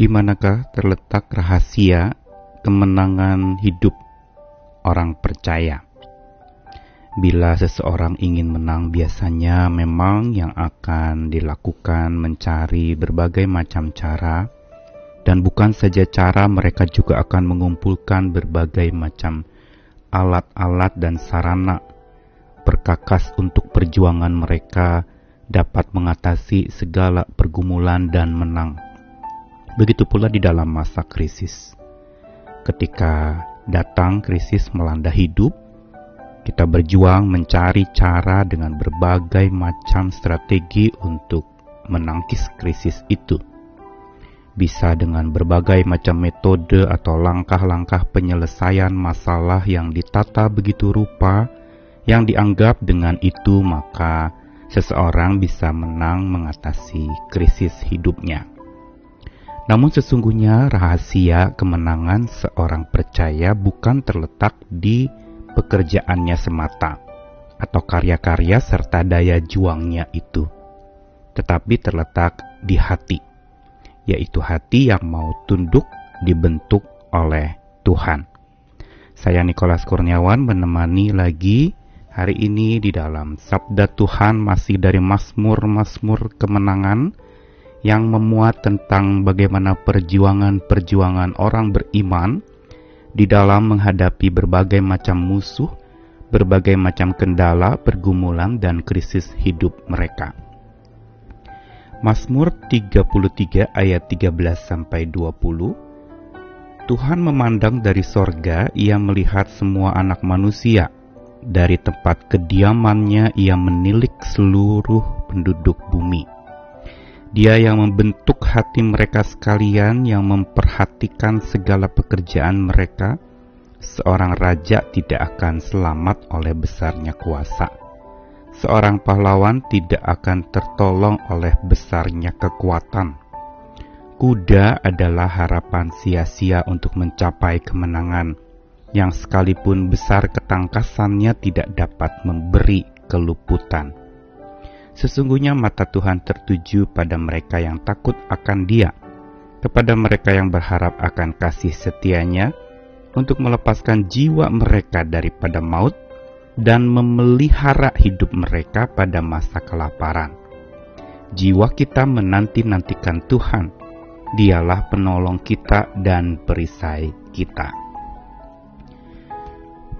Di manakah terletak rahasia kemenangan hidup orang percaya? Bila seseorang ingin menang, biasanya memang yang akan dilakukan mencari berbagai macam cara, dan bukan saja cara, mereka juga akan mengumpulkan berbagai macam alat-alat dan sarana perkakas untuk perjuangan mereka dapat mengatasi segala pergumulan dan menang. Begitu pula di dalam masa krisis. Ketika datang krisis melanda hidup, kita berjuang mencari cara dengan berbagai macam strategi untuk menangkis krisis itu. Bisa dengan berbagai macam metode atau langkah-langkah penyelesaian masalah yang ditata begitu rupa, yang dianggap dengan itu maka seseorang bisa menang mengatasi krisis hidupnya. Namun sesungguhnya rahasia kemenangan seorang percaya bukan terletak di pekerjaannya semata atau karya-karya serta daya juangnya itu, tetapi terletak di hati, yaitu hati yang mau tunduk dibentuk oleh Tuhan. Saya Nikolas Kurniawan menemani lagi hari ini di dalam Sabda Tuhan masih dari Mazmur-Mazmur kemenangan yang memuat tentang bagaimana perjuangan-perjuangan orang beriman di dalam menghadapi berbagai macam musuh, berbagai macam kendala, pergumulan, dan krisis hidup mereka. Mazmur 33 ayat 13 sampai 20 Tuhan memandang dari sorga, ia melihat semua anak manusia. Dari tempat kediamannya, ia menilik seluruh penduduk bumi dia yang membentuk hati mereka sekalian, yang memperhatikan segala pekerjaan mereka. Seorang raja tidak akan selamat oleh besarnya kuasa. Seorang pahlawan tidak akan tertolong oleh besarnya kekuatan. Kuda adalah harapan sia-sia untuk mencapai kemenangan, yang sekalipun besar ketangkasannya tidak dapat memberi keluputan. Sesungguhnya mata Tuhan tertuju pada mereka yang takut akan Dia, kepada mereka yang berharap akan kasih setianya, untuk melepaskan jiwa mereka daripada maut dan memelihara hidup mereka pada masa kelaparan. Jiwa kita menanti-nantikan Tuhan, Dialah penolong kita dan perisai kita.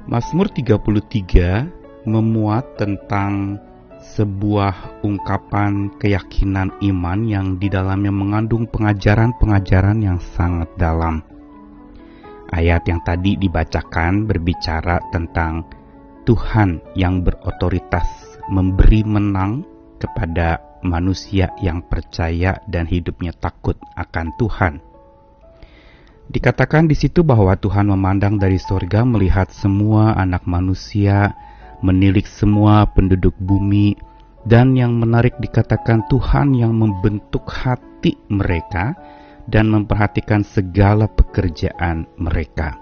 Mazmur 33 memuat tentang sebuah ungkapan keyakinan iman yang di dalamnya mengandung pengajaran-pengajaran yang sangat dalam. Ayat yang tadi dibacakan berbicara tentang Tuhan yang berotoritas memberi menang kepada manusia yang percaya dan hidupnya takut akan Tuhan. Dikatakan di situ bahwa Tuhan memandang dari sorga melihat semua anak manusia menilik semua penduduk bumi, dan yang menarik dikatakan Tuhan yang membentuk hati mereka dan memperhatikan segala pekerjaan mereka.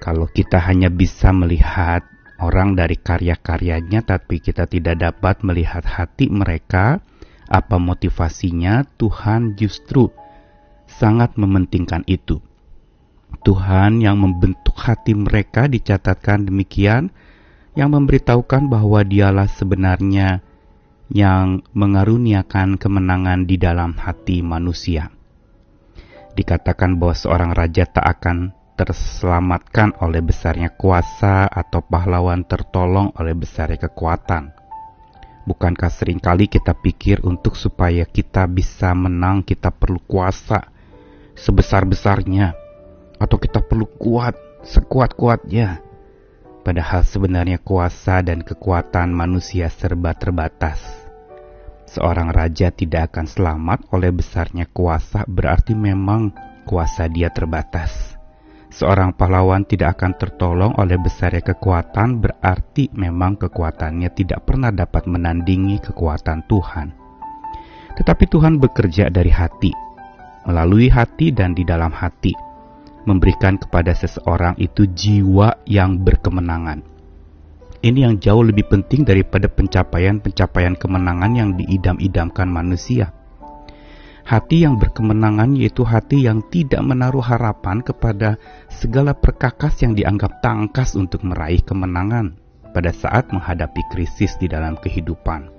Kalau kita hanya bisa melihat orang dari karya-karyanya, tapi kita tidak dapat melihat hati mereka, apa motivasinya, Tuhan justru sangat mementingkan itu. Tuhan yang membentuk hati mereka dicatatkan demikian, yang memberitahukan bahwa dialah sebenarnya yang mengaruniakan kemenangan di dalam hati manusia. Dikatakan bahwa seorang raja tak akan terselamatkan oleh besarnya kuasa atau pahlawan tertolong oleh besarnya kekuatan. Bukankah sering kali kita pikir untuk supaya kita bisa menang kita perlu kuasa sebesar-besarnya atau kita perlu kuat sekuat-kuatnya Padahal sebenarnya kuasa dan kekuatan manusia serba terbatas. Seorang raja tidak akan selamat oleh besarnya kuasa, berarti memang kuasa dia terbatas. Seorang pahlawan tidak akan tertolong oleh besarnya kekuatan, berarti memang kekuatannya tidak pernah dapat menandingi kekuatan Tuhan. Tetapi Tuhan bekerja dari hati, melalui hati dan di dalam hati memberikan kepada seseorang itu jiwa yang berkemenangan. Ini yang jauh lebih penting daripada pencapaian-pencapaian kemenangan yang diidam-idamkan manusia. Hati yang berkemenangan yaitu hati yang tidak menaruh harapan kepada segala perkakas yang dianggap tangkas untuk meraih kemenangan pada saat menghadapi krisis di dalam kehidupan.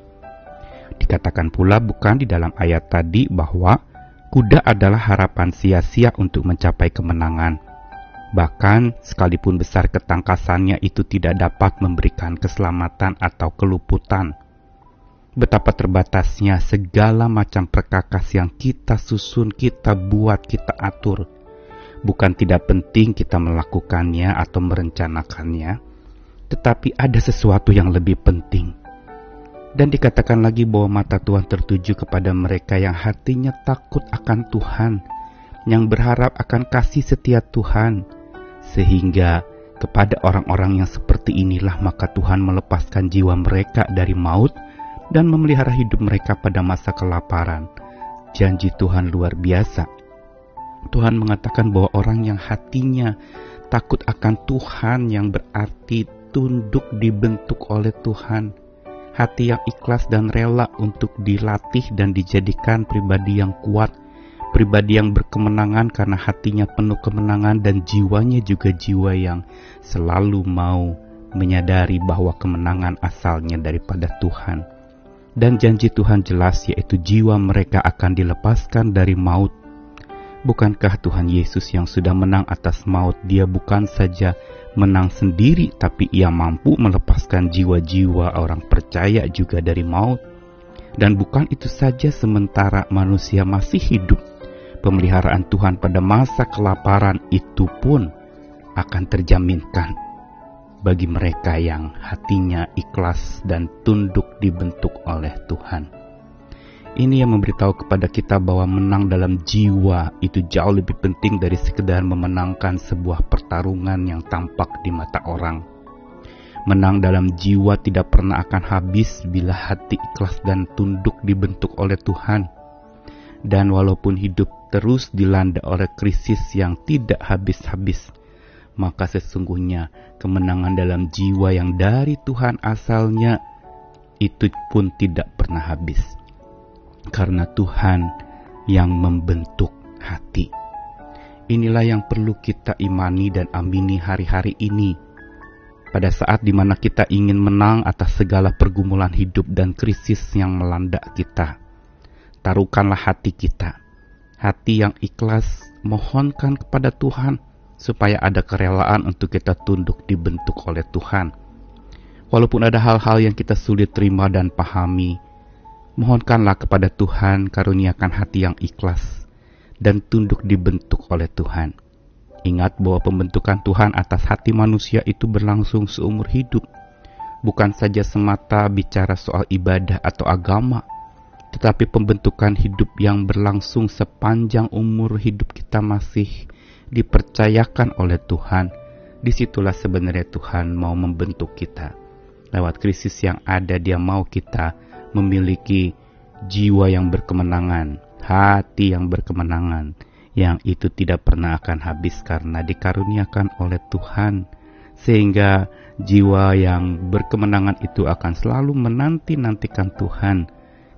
Dikatakan pula bukan di dalam ayat tadi bahwa kuda adalah harapan sia-sia untuk mencapai kemenangan. Bahkan sekalipun besar ketangkasannya itu tidak dapat memberikan keselamatan atau keluputan betapa terbatasnya segala macam perkakas yang kita susun, kita buat, kita atur. Bukan tidak penting kita melakukannya atau merencanakannya, tetapi ada sesuatu yang lebih penting. Dan dikatakan lagi bahwa mata Tuhan tertuju kepada mereka yang hatinya takut akan Tuhan, yang berharap akan kasih setia Tuhan, sehingga kepada orang-orang yang seperti inilah maka Tuhan melepaskan jiwa mereka dari maut dan memelihara hidup mereka pada masa kelaparan. Janji Tuhan luar biasa. Tuhan mengatakan bahwa orang yang hatinya takut akan Tuhan yang berarti tunduk dibentuk oleh Tuhan. Hati yang ikhlas dan rela untuk dilatih dan dijadikan pribadi yang kuat, pribadi yang berkemenangan karena hatinya penuh kemenangan dan jiwanya juga jiwa yang selalu mau menyadari bahwa kemenangan asalnya daripada Tuhan dan janji Tuhan jelas yaitu jiwa mereka akan dilepaskan dari maut. Bukankah Tuhan Yesus yang sudah menang atas maut, dia bukan saja menang sendiri, tapi ia mampu melepaskan jiwa-jiwa orang percaya juga dari maut. Dan bukan itu saja sementara manusia masih hidup, pemeliharaan Tuhan pada masa kelaparan itu pun akan terjaminkan bagi mereka yang hatinya ikhlas dan tunduk dibentuk oleh Tuhan. Ini yang memberitahu kepada kita bahwa menang dalam jiwa itu jauh lebih penting dari sekedar memenangkan sebuah pertarungan yang tampak di mata orang. Menang dalam jiwa tidak pernah akan habis bila hati ikhlas dan tunduk dibentuk oleh Tuhan. Dan walaupun hidup terus dilanda oleh krisis yang tidak habis-habis, maka sesungguhnya kemenangan dalam jiwa yang dari Tuhan asalnya itu pun tidak pernah habis. Karena Tuhan yang membentuk hati. Inilah yang perlu kita imani dan amini hari-hari ini. Pada saat di mana kita ingin menang atas segala pergumulan hidup dan krisis yang melanda kita. Taruhkanlah hati kita. Hati yang ikhlas mohonkan kepada Tuhan supaya ada kerelaan untuk kita tunduk dibentuk oleh Tuhan. Walaupun ada hal-hal yang kita sulit terima dan pahami, mohonkanlah kepada Tuhan karuniakan hati yang ikhlas dan tunduk dibentuk oleh Tuhan. Ingat bahwa pembentukan Tuhan atas hati manusia itu berlangsung seumur hidup, bukan saja semata bicara soal ibadah atau agama, tetapi pembentukan hidup yang berlangsung sepanjang umur hidup kita masih dipercayakan oleh Tuhan, di situlah sebenarnya Tuhan mau membentuk kita. Lewat krisis yang ada, Dia mau kita memiliki jiwa yang berkemenangan, hati yang berkemenangan, yang itu tidak pernah akan habis karena dikaruniakan oleh Tuhan, sehingga jiwa yang berkemenangan itu akan selalu menanti-nantikan Tuhan.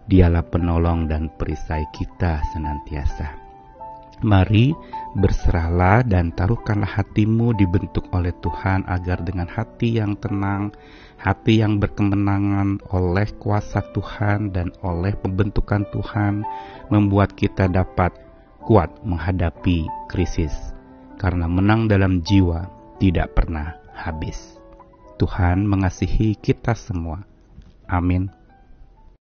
Dialah penolong dan perisai kita senantiasa. Mari berserahlah dan taruhkanlah hatimu dibentuk oleh Tuhan agar dengan hati yang tenang, hati yang berkemenangan oleh kuasa Tuhan dan oleh pembentukan Tuhan membuat kita dapat kuat menghadapi krisis. Karena menang dalam jiwa tidak pernah habis. Tuhan mengasihi kita semua. Amin.